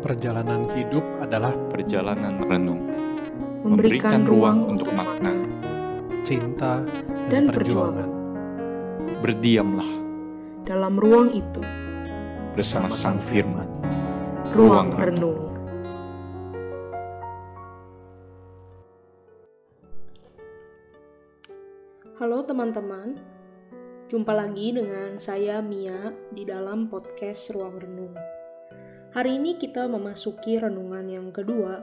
Perjalanan hidup adalah perjalanan renung, memberikan ruang untuk makna. cinta Dan dan, perjuangan. Berdiamlah dalam ruang itu, bersama Sang Firman. Ruang renung. Halo teman-teman, jumpa lagi dengan saya Mia di dalam podcast Ruang Renung. Hari ini kita memasuki renungan yang kedua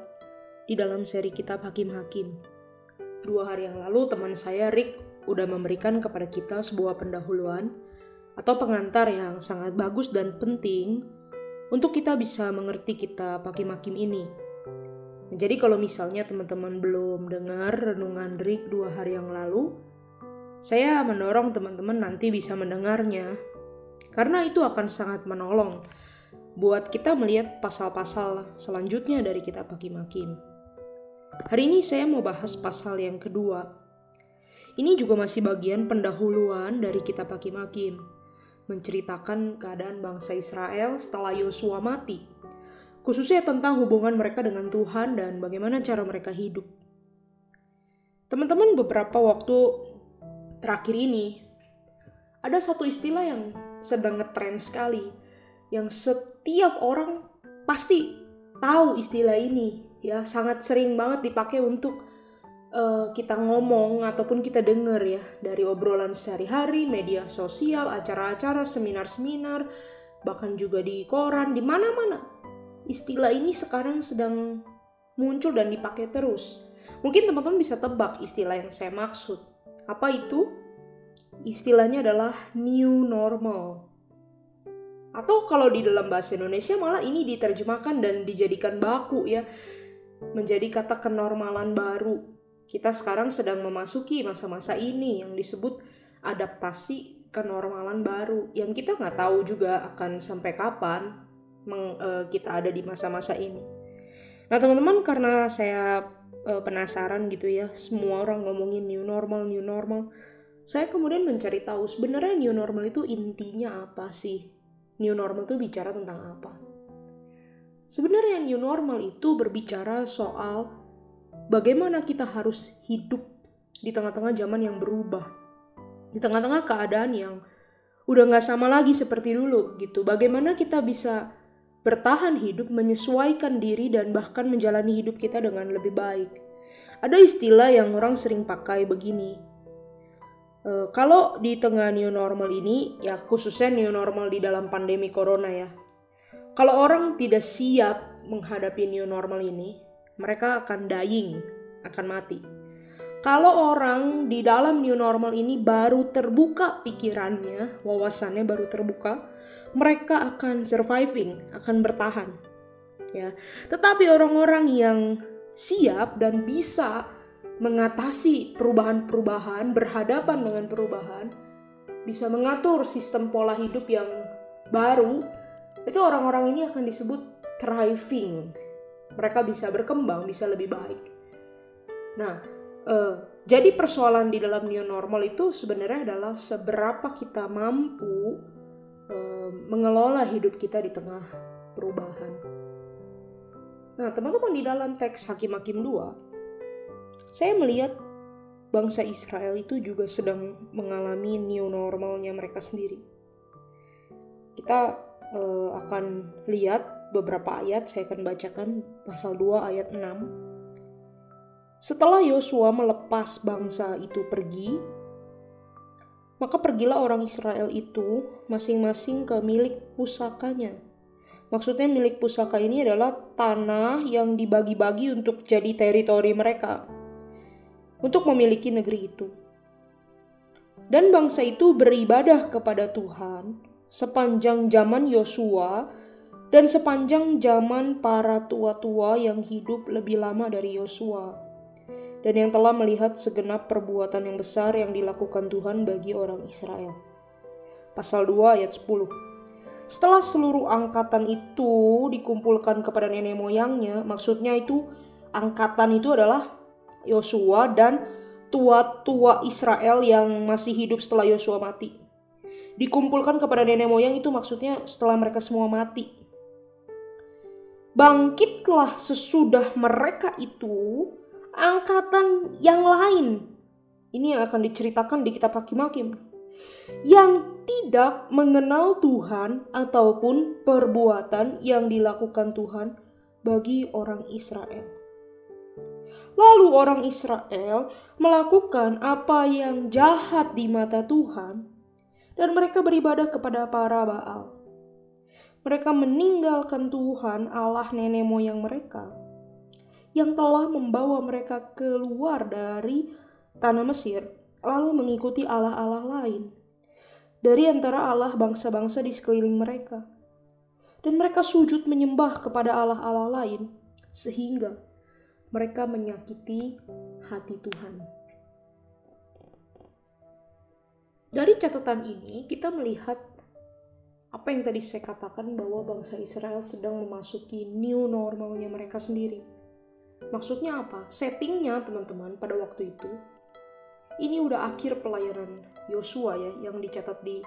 di dalam seri kitab Hakim-Hakim. Dua hari yang lalu teman saya Rick udah memberikan kepada kita sebuah pendahuluan atau pengantar yang sangat bagus dan penting untuk kita bisa mengerti kitab Hakim-Hakim ini. Jadi kalau misalnya teman-teman belum dengar renungan Rick dua hari yang lalu, saya mendorong teman-teman nanti bisa mendengarnya. Karena itu akan sangat menolong buat kita melihat pasal-pasal selanjutnya dari kitab Hakim-Hakim. Hari ini saya mau bahas pasal yang kedua. Ini juga masih bagian pendahuluan dari kitab Hakim-Hakim, menceritakan keadaan bangsa Israel setelah Yosua mati, khususnya tentang hubungan mereka dengan Tuhan dan bagaimana cara mereka hidup. Teman-teman beberapa waktu terakhir ini ada satu istilah yang sedang ngetrend sekali yang setiap orang pasti tahu istilah ini ya. Sangat sering banget dipakai untuk eh, kita ngomong ataupun kita denger ya. Dari obrolan sehari-hari media sosial acara-acara seminar-seminar bahkan juga di koran di mana-mana. Istilah ini sekarang sedang muncul dan dipakai terus. Mungkin teman-teman bisa tebak istilah yang saya maksud. Apa itu? Istilahnya adalah new normal. Atau kalau di dalam bahasa Indonesia malah ini diterjemahkan dan dijadikan baku ya. Menjadi kata kenormalan baru. Kita sekarang sedang memasuki masa-masa ini yang disebut adaptasi kenormalan baru. Yang kita nggak tahu juga akan sampai kapan eh, kita ada di masa-masa ini. Nah teman-teman karena saya eh, penasaran gitu ya semua orang ngomongin new normal new normal saya kemudian mencari tahu sebenarnya new normal itu intinya apa sih new normal itu bicara tentang apa sebenarnya new normal itu berbicara soal bagaimana kita harus hidup di tengah-tengah zaman yang berubah di tengah-tengah keadaan yang udah nggak sama lagi seperti dulu gitu bagaimana kita bisa bertahan hidup, menyesuaikan diri, dan bahkan menjalani hidup kita dengan lebih baik. Ada istilah yang orang sering pakai begini. E, kalau di tengah new normal ini, ya khususnya new normal di dalam pandemi corona ya. Kalau orang tidak siap menghadapi new normal ini, mereka akan dying, akan mati. Kalau orang di dalam new normal ini baru terbuka pikirannya, wawasannya baru terbuka, mereka akan surviving, akan bertahan. Ya. Tetapi orang-orang yang siap dan bisa mengatasi perubahan-perubahan, berhadapan dengan perubahan, bisa mengatur sistem pola hidup yang baru, itu orang-orang ini akan disebut thriving. Mereka bisa berkembang, bisa lebih baik. Nah, eh, jadi persoalan di dalam new normal itu sebenarnya adalah seberapa kita mampu eh, mengelola hidup kita di tengah perubahan. Nah, teman-teman di dalam teks Hakim-Hakim 2, saya melihat bangsa Israel itu juga sedang mengalami new normalnya mereka sendiri. Kita eh, akan lihat beberapa ayat, saya akan bacakan pasal 2 ayat 6. Setelah Yosua melepas bangsa itu pergi, maka pergilah orang Israel itu masing-masing ke milik pusakanya. Maksudnya milik pusaka ini adalah tanah yang dibagi-bagi untuk jadi teritori mereka. Untuk memiliki negeri itu. Dan bangsa itu beribadah kepada Tuhan sepanjang zaman Yosua dan sepanjang zaman para tua-tua yang hidup lebih lama dari Yosua dan yang telah melihat segenap perbuatan yang besar yang dilakukan Tuhan bagi orang Israel. Pasal 2 ayat 10. Setelah seluruh angkatan itu dikumpulkan kepada nenek moyangnya, maksudnya itu angkatan itu adalah Yosua dan tua-tua Israel yang masih hidup setelah Yosua mati. Dikumpulkan kepada nenek moyang itu maksudnya setelah mereka semua mati. bangkitlah sesudah mereka itu angkatan yang lain. Ini yang akan diceritakan di kitab Hakim-Hakim. Yang tidak mengenal Tuhan ataupun perbuatan yang dilakukan Tuhan bagi orang Israel. Lalu orang Israel melakukan apa yang jahat di mata Tuhan dan mereka beribadah kepada para Baal. Mereka meninggalkan Tuhan Allah nenek moyang mereka yang telah membawa mereka keluar dari tanah Mesir lalu mengikuti Allah-Allah lain dari antara Allah bangsa-bangsa di sekeliling mereka. Dan mereka sujud menyembah kepada Allah-Allah lain sehingga mereka menyakiti hati Tuhan. Dari catatan ini kita melihat apa yang tadi saya katakan bahwa bangsa Israel sedang memasuki new normalnya mereka sendiri. Maksudnya apa? Settingnya teman-teman pada waktu itu ini udah akhir pelayanan Yosua ya yang dicatat di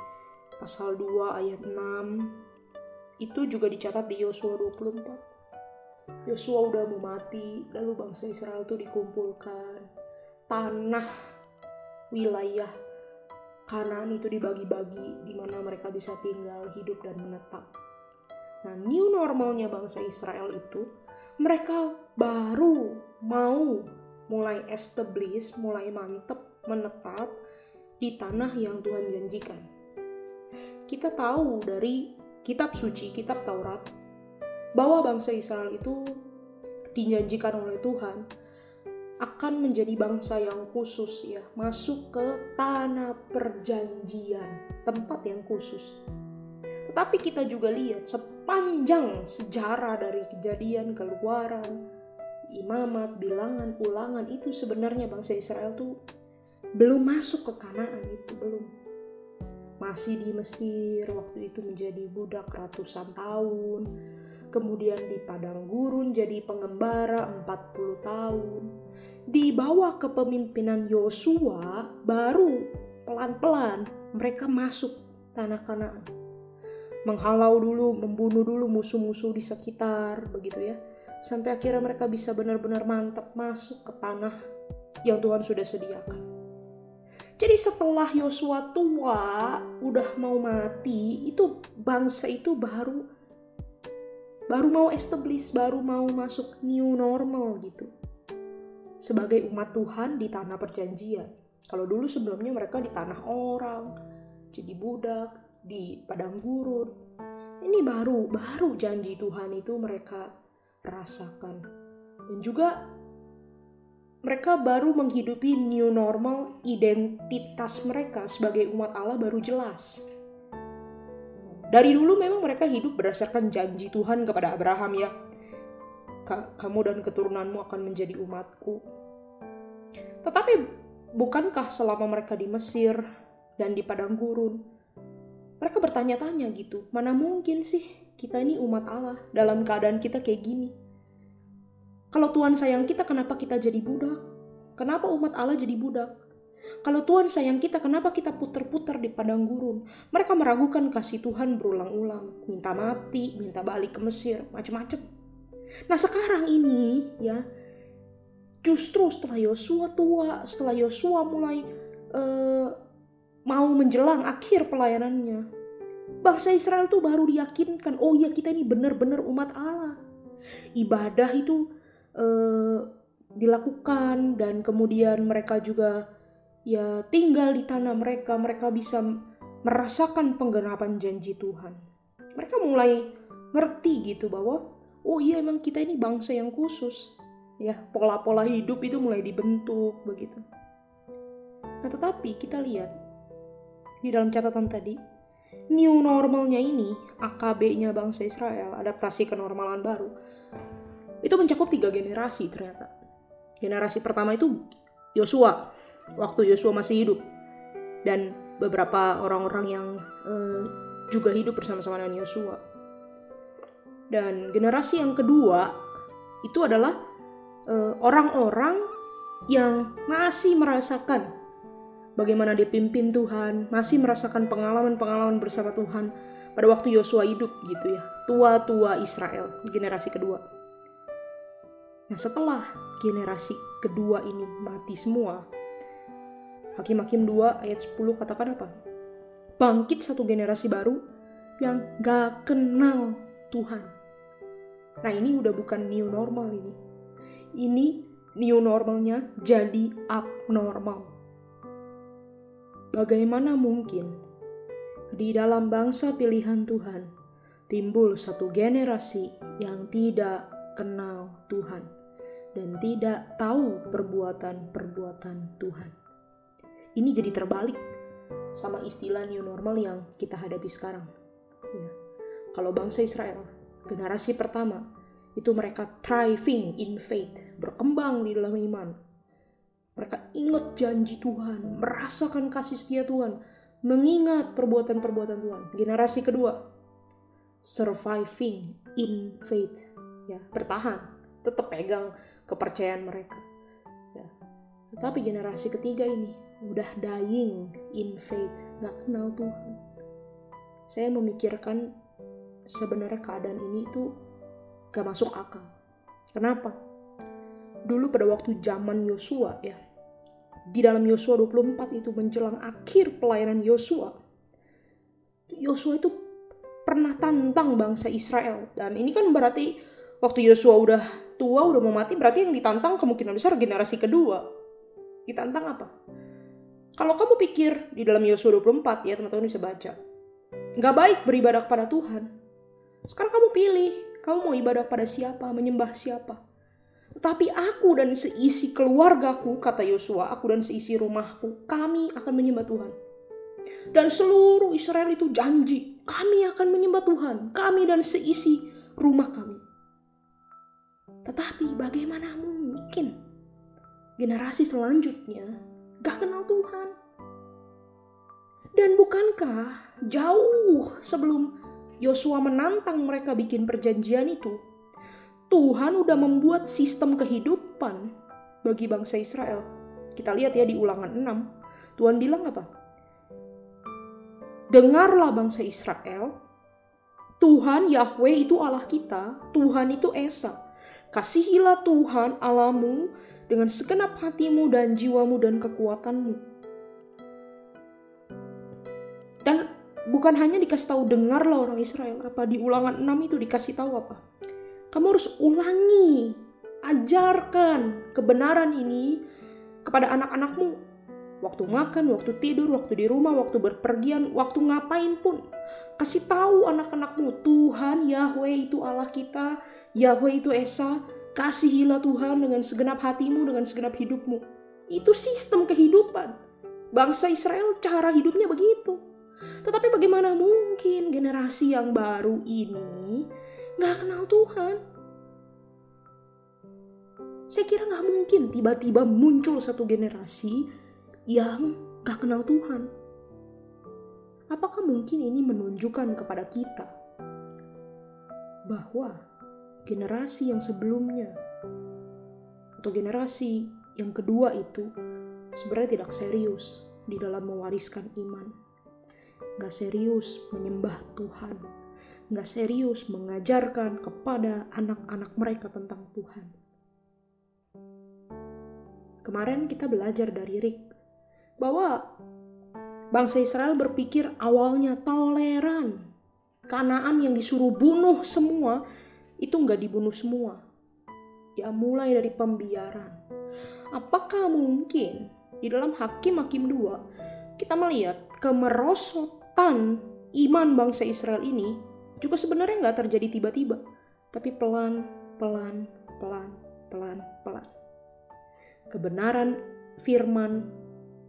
pasal 2 ayat 6 itu juga dicatat di Yosua 24. Yosua udah mau mati, lalu bangsa Israel itu dikumpulkan. Tanah wilayah Kanaan itu dibagi-bagi di mana mereka bisa tinggal, hidup dan menetap. Nah, new normalnya bangsa Israel itu mereka baru mau mulai establish, mulai mantep, menetap di tanah yang Tuhan janjikan. Kita tahu dari kitab suci, kitab Taurat, bahwa bangsa Israel itu dijanjikan oleh Tuhan akan menjadi bangsa yang khusus ya, masuk ke tanah perjanjian, tempat yang khusus. Tetapi kita juga lihat sepanjang sejarah dari kejadian keluaran, imamat, bilangan, ulangan itu sebenarnya bangsa Israel tuh belum masuk ke Kanaan itu belum. Masih di Mesir waktu itu menjadi budak ratusan tahun. Kemudian di padang gurun jadi pengembara 40 tahun di bawah kepemimpinan Yosua baru pelan-pelan mereka masuk tanah Kanaan. Menghalau dulu, membunuh dulu musuh-musuh di sekitar begitu ya. Sampai akhirnya mereka bisa benar-benar mantap masuk ke tanah yang Tuhan sudah sediakan. Jadi setelah Yosua tua, udah mau mati, itu bangsa itu baru baru mau establish, baru mau masuk new normal gitu sebagai umat Tuhan di tanah perjanjian. Kalau dulu sebelumnya mereka di tanah orang, jadi budak, di padang gurun. Ini baru, baru janji Tuhan itu mereka rasakan. Dan juga mereka baru menghidupi new normal identitas mereka sebagai umat Allah baru jelas. Dari dulu memang mereka hidup berdasarkan janji Tuhan kepada Abraham ya kamu dan keturunanmu akan menjadi umatku. Tetapi bukankah selama mereka di Mesir dan di padang gurun, mereka bertanya-tanya gitu, mana mungkin sih kita ini umat Allah dalam keadaan kita kayak gini? Kalau Tuhan sayang kita, kenapa kita jadi budak? Kenapa umat Allah jadi budak? Kalau Tuhan sayang kita, kenapa kita putar-putar di padang gurun? Mereka meragukan kasih Tuhan berulang-ulang, minta mati, minta balik ke Mesir, macam-macam. Nah sekarang ini ya justru setelah Yosua tua, setelah Yosua mulai uh, mau menjelang akhir pelayanannya, bangsa Israel tuh baru diyakinkan, oh iya kita ini benar-benar umat Allah. Ibadah itu uh, dilakukan dan kemudian mereka juga ya tinggal di tanah mereka, mereka bisa merasakan penggenapan janji Tuhan. Mereka mulai ngerti gitu bahwa oh iya emang kita ini bangsa yang khusus. Ya pola-pola hidup itu mulai dibentuk begitu. Nah tetapi kita lihat di dalam catatan tadi new normalnya ini AKB-nya bangsa Israel adaptasi kenormalan baru itu mencakup tiga generasi ternyata. Generasi pertama itu Yosua waktu Yosua masih hidup dan beberapa orang-orang yang uh, juga hidup bersama-sama dengan Yosua dan generasi yang kedua itu adalah eh, orang-orang uh, yang masih merasakan bagaimana dipimpin Tuhan, masih merasakan pengalaman-pengalaman bersama Tuhan, pada waktu Yosua hidup gitu ya. Tua-tua Israel, generasi kedua. Nah setelah generasi kedua ini mati semua, Hakim-Hakim 2 ayat 10 katakan apa? Bangkit satu generasi baru yang gak kenal Tuhan. Nah ini udah bukan new normal ini. Ini new normalnya jadi abnormal. Bagaimana mungkin di dalam bangsa pilihan Tuhan timbul satu generasi yang tidak kenal Tuhan dan tidak tahu perbuatan-perbuatan Tuhan. Ini jadi terbalik sama istilah new normal yang kita hadapi sekarang. Ya. Kalau bangsa Israel, generasi pertama, itu mereka thriving in faith, berkembang di dalam iman. Mereka ingat janji Tuhan, merasakan kasih setia Tuhan, mengingat perbuatan-perbuatan Tuhan. Generasi kedua, surviving in faith, ya bertahan, tetap pegang kepercayaan mereka. Ya. Tetapi generasi ketiga ini udah dying in faith, gak kenal Tuhan. Saya memikirkan sebenarnya keadaan ini itu gak masuk akal. Kenapa? Dulu pada waktu zaman Yosua ya, di dalam Yosua 24 itu menjelang akhir pelayanan Yosua, Yosua itu pernah tantang bangsa Israel. Dan ini kan berarti waktu Yosua udah tua, udah mau mati, berarti yang ditantang kemungkinan besar generasi kedua. Ditantang apa? Kalau kamu pikir di dalam Yosua 24 ya teman-teman bisa baca. Nggak baik beribadah kepada Tuhan. Sekarang kamu pilih, kamu mau ibadah pada siapa, menyembah siapa. Tetapi aku dan seisi keluargaku, kata Yosua, aku dan seisi rumahku, kami akan menyembah Tuhan. Dan seluruh Israel itu janji, kami akan menyembah Tuhan, kami dan seisi rumah kami. Tetapi bagaimana mungkin generasi selanjutnya gak kenal Tuhan? Dan bukankah jauh sebelum Yosua menantang mereka bikin perjanjian itu, Tuhan udah membuat sistem kehidupan bagi bangsa Israel. Kita lihat ya di ulangan 6, Tuhan bilang apa? Dengarlah bangsa Israel, Tuhan Yahweh itu Allah kita, Tuhan itu Esa. Kasihilah Tuhan Allahmu dengan segenap hatimu dan jiwamu dan kekuatanmu. Dan bukan hanya dikasih tahu dengarlah orang Israel, apa di ulangan 6 itu dikasih tahu apa? Kamu harus ulangi, ajarkan kebenaran ini kepada anak-anakmu. Waktu makan, waktu tidur, waktu di rumah, waktu berpergian, waktu ngapain pun. Kasih tahu anak-anakmu, Tuhan Yahweh itu Allah kita, Yahweh itu Esa, kasihilah Tuhan dengan segenap hatimu, dengan segenap hidupmu. Itu sistem kehidupan. Bangsa Israel cara hidupnya begitu. Tetapi bagaimana mungkin generasi yang baru ini gak kenal Tuhan? Saya kira gak mungkin tiba-tiba muncul satu generasi yang gak kenal Tuhan. Apakah mungkin ini menunjukkan kepada kita bahwa generasi yang sebelumnya atau generasi yang kedua itu sebenarnya tidak serius di dalam mewariskan iman. Gak serius menyembah Tuhan. Gak serius mengajarkan kepada anak-anak mereka tentang Tuhan. Kemarin kita belajar dari Rick bahwa bangsa Israel berpikir awalnya toleran. Kanaan yang disuruh bunuh semua itu nggak dibunuh semua. Ya mulai dari pembiaran. Apakah mungkin di dalam Hakim-Hakim 2 kita melihat kemerosotan iman bangsa Israel ini juga sebenarnya nggak terjadi tiba-tiba, tapi pelan, pelan, pelan, pelan, pelan. Kebenaran firman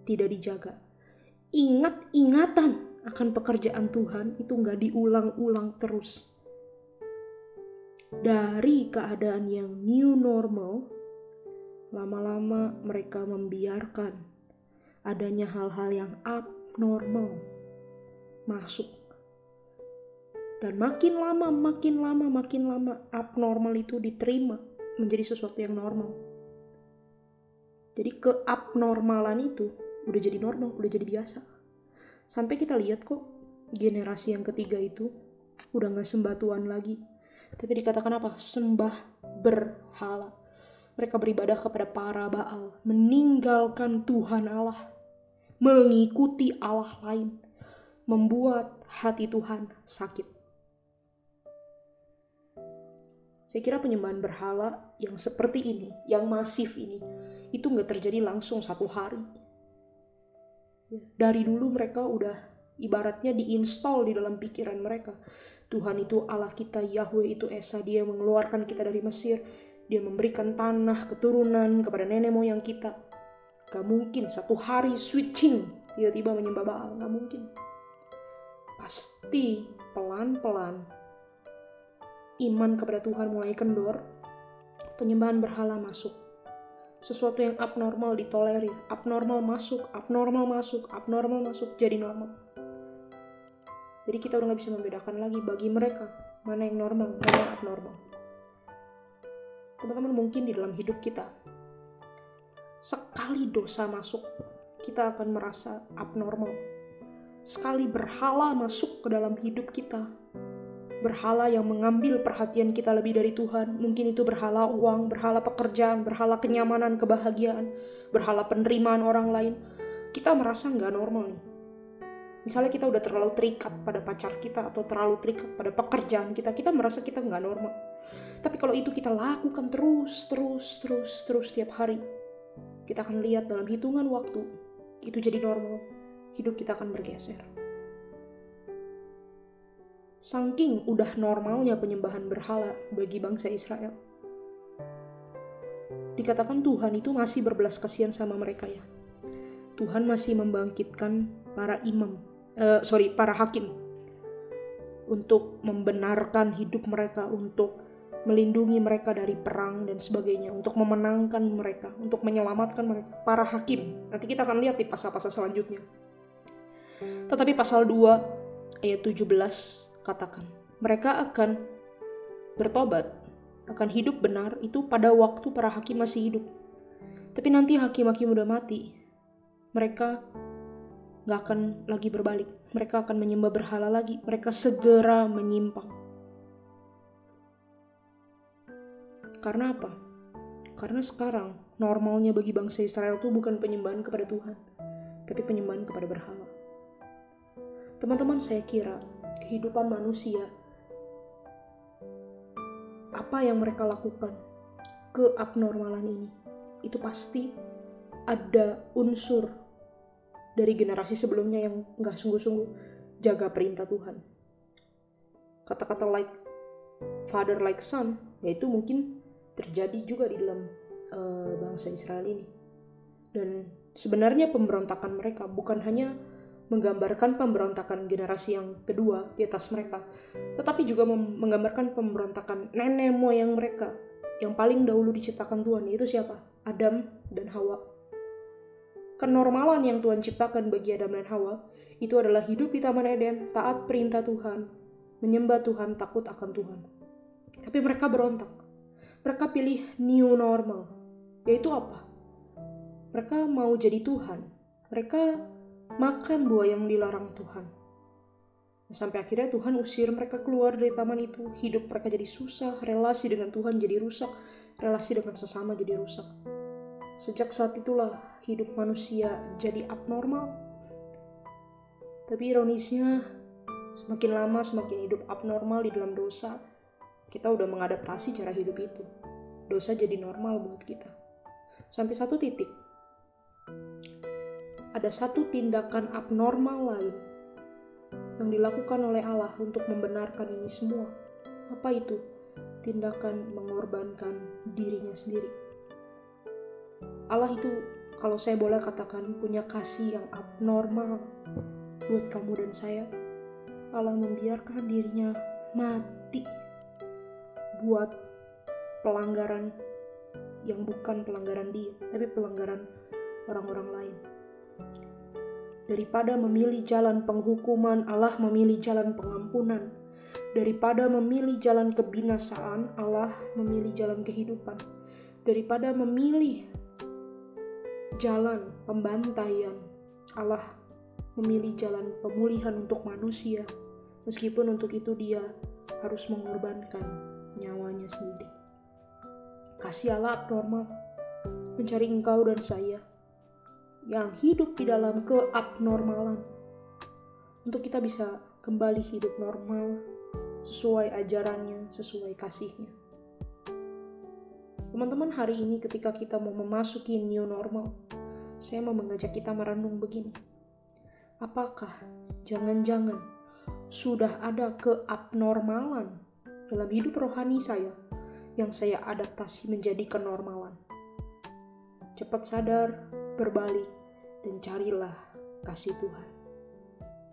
tidak dijaga. Ingat-ingatan akan pekerjaan Tuhan itu nggak diulang-ulang terus. Dari keadaan yang new normal, lama-lama mereka membiarkan adanya hal-hal yang abnormal masuk. Dan makin lama, makin lama, makin lama abnormal itu diterima menjadi sesuatu yang normal. Jadi keabnormalan itu udah jadi normal, udah jadi biasa. Sampai kita lihat kok generasi yang ketiga itu udah nggak sembah Tuhan lagi. Tapi dikatakan apa? Sembah berhala. Mereka beribadah kepada para Baal, meninggalkan Tuhan Allah, mengikuti Allah lain, membuat hati Tuhan sakit. Saya kira penyembahan berhala yang seperti ini, yang masif ini, itu nggak terjadi langsung satu hari. Dari dulu mereka udah ibaratnya diinstal di dalam pikiran mereka. Tuhan itu Allah kita, Yahweh itu Esa, dia mengeluarkan kita dari Mesir, dia memberikan tanah keturunan kepada nenek moyang kita. Gak mungkin satu hari switching tiba-tiba menyembah Baal, gak mungkin. Pasti pelan-pelan iman kepada Tuhan mulai kendor, penyembahan berhala masuk. Sesuatu yang abnormal ditolerir, abnormal masuk, abnormal masuk, abnormal masuk, jadi normal. Jadi kita udah gak bisa membedakan lagi bagi mereka mana yang normal, mana yang abnormal. Teman-teman mungkin di dalam hidup kita, sekali dosa masuk, kita akan merasa abnormal. Sekali berhala masuk ke dalam hidup kita, berhala yang mengambil perhatian kita lebih dari Tuhan. Mungkin itu berhala uang, berhala pekerjaan, berhala kenyamanan, kebahagiaan, berhala penerimaan orang lain. Kita merasa nggak normal nih. Misalnya kita udah terlalu terikat pada pacar kita atau terlalu terikat pada pekerjaan kita, kita merasa kita nggak normal. Tapi kalau itu kita lakukan terus, terus, terus, terus setiap hari, kita akan lihat dalam hitungan waktu, itu jadi normal. Hidup kita akan bergeser. Saking udah normalnya penyembahan berhala bagi bangsa Israel. Dikatakan Tuhan itu masih berbelas kasihan sama mereka ya. Tuhan masih membangkitkan para imam, uh, sorry, para hakim untuk membenarkan hidup mereka, untuk melindungi mereka dari perang dan sebagainya, untuk memenangkan mereka, untuk menyelamatkan mereka, para hakim. Nanti kita akan lihat di pasal-pasal selanjutnya. Tetapi pasal 2 ayat 17 katakan. Mereka akan bertobat, akan hidup benar itu pada waktu para hakim masih hidup. Tapi nanti hakim-hakim udah mati, mereka gak akan lagi berbalik. Mereka akan menyembah berhala lagi. Mereka segera menyimpang. Karena apa? Karena sekarang normalnya bagi bangsa Israel itu bukan penyembahan kepada Tuhan, tapi penyembahan kepada berhala. Teman-teman, saya kira kehidupan manusia. Apa yang mereka lakukan, keabnormalan ini, itu pasti ada unsur dari generasi sebelumnya yang nggak sungguh-sungguh jaga perintah Tuhan. Kata-kata like father like son, yaitu mungkin terjadi juga di dalam uh, bangsa Israel ini. Dan sebenarnya pemberontakan mereka bukan hanya menggambarkan pemberontakan generasi yang kedua di atas mereka, tetapi juga menggambarkan pemberontakan nenek moyang mereka yang paling dahulu diciptakan Tuhan, yaitu siapa? Adam dan Hawa. Kenormalan yang Tuhan ciptakan bagi Adam dan Hawa itu adalah hidup di Taman Eden, taat perintah Tuhan, menyembah Tuhan, takut akan Tuhan. Tapi mereka berontak. Mereka pilih new normal, yaitu apa? Mereka mau jadi Tuhan. Mereka makan buah yang dilarang Tuhan. Sampai akhirnya Tuhan usir mereka keluar dari taman itu. Hidup mereka jadi susah, relasi dengan Tuhan jadi rusak, relasi dengan sesama jadi rusak. Sejak saat itulah hidup manusia jadi abnormal. Tapi ironisnya, semakin lama semakin hidup abnormal di dalam dosa, kita udah mengadaptasi cara hidup itu. Dosa jadi normal buat kita. Sampai satu titik, ada satu tindakan abnormal lain yang dilakukan oleh Allah untuk membenarkan ini semua. Apa itu? Tindakan mengorbankan dirinya sendiri. Allah itu, kalau saya boleh katakan, punya kasih yang abnormal buat kamu dan saya. Allah membiarkan dirinya mati buat pelanggaran yang bukan pelanggaran dia, tapi pelanggaran orang-orang lain. Daripada memilih jalan penghukuman, Allah memilih jalan pengampunan. Daripada memilih jalan kebinasaan, Allah memilih jalan kehidupan. Daripada memilih jalan pembantaian, Allah memilih jalan pemulihan untuk manusia, meskipun untuk itu dia harus mengorbankan nyawanya sendiri. Kasih Allah abnormal, mencari engkau dan saya yang hidup di dalam keabnormalan, untuk kita bisa kembali hidup normal sesuai ajarannya, sesuai kasihnya. Teman-teman hari ini ketika kita mau memasuki new normal, saya mau mengajak kita merenung begini. Apakah jangan-jangan sudah ada keabnormalan dalam hidup rohani saya yang saya adaptasi menjadi kenormalan? Cepat sadar, berbalik, dan carilah kasih Tuhan.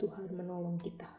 Tuhan menolong kita.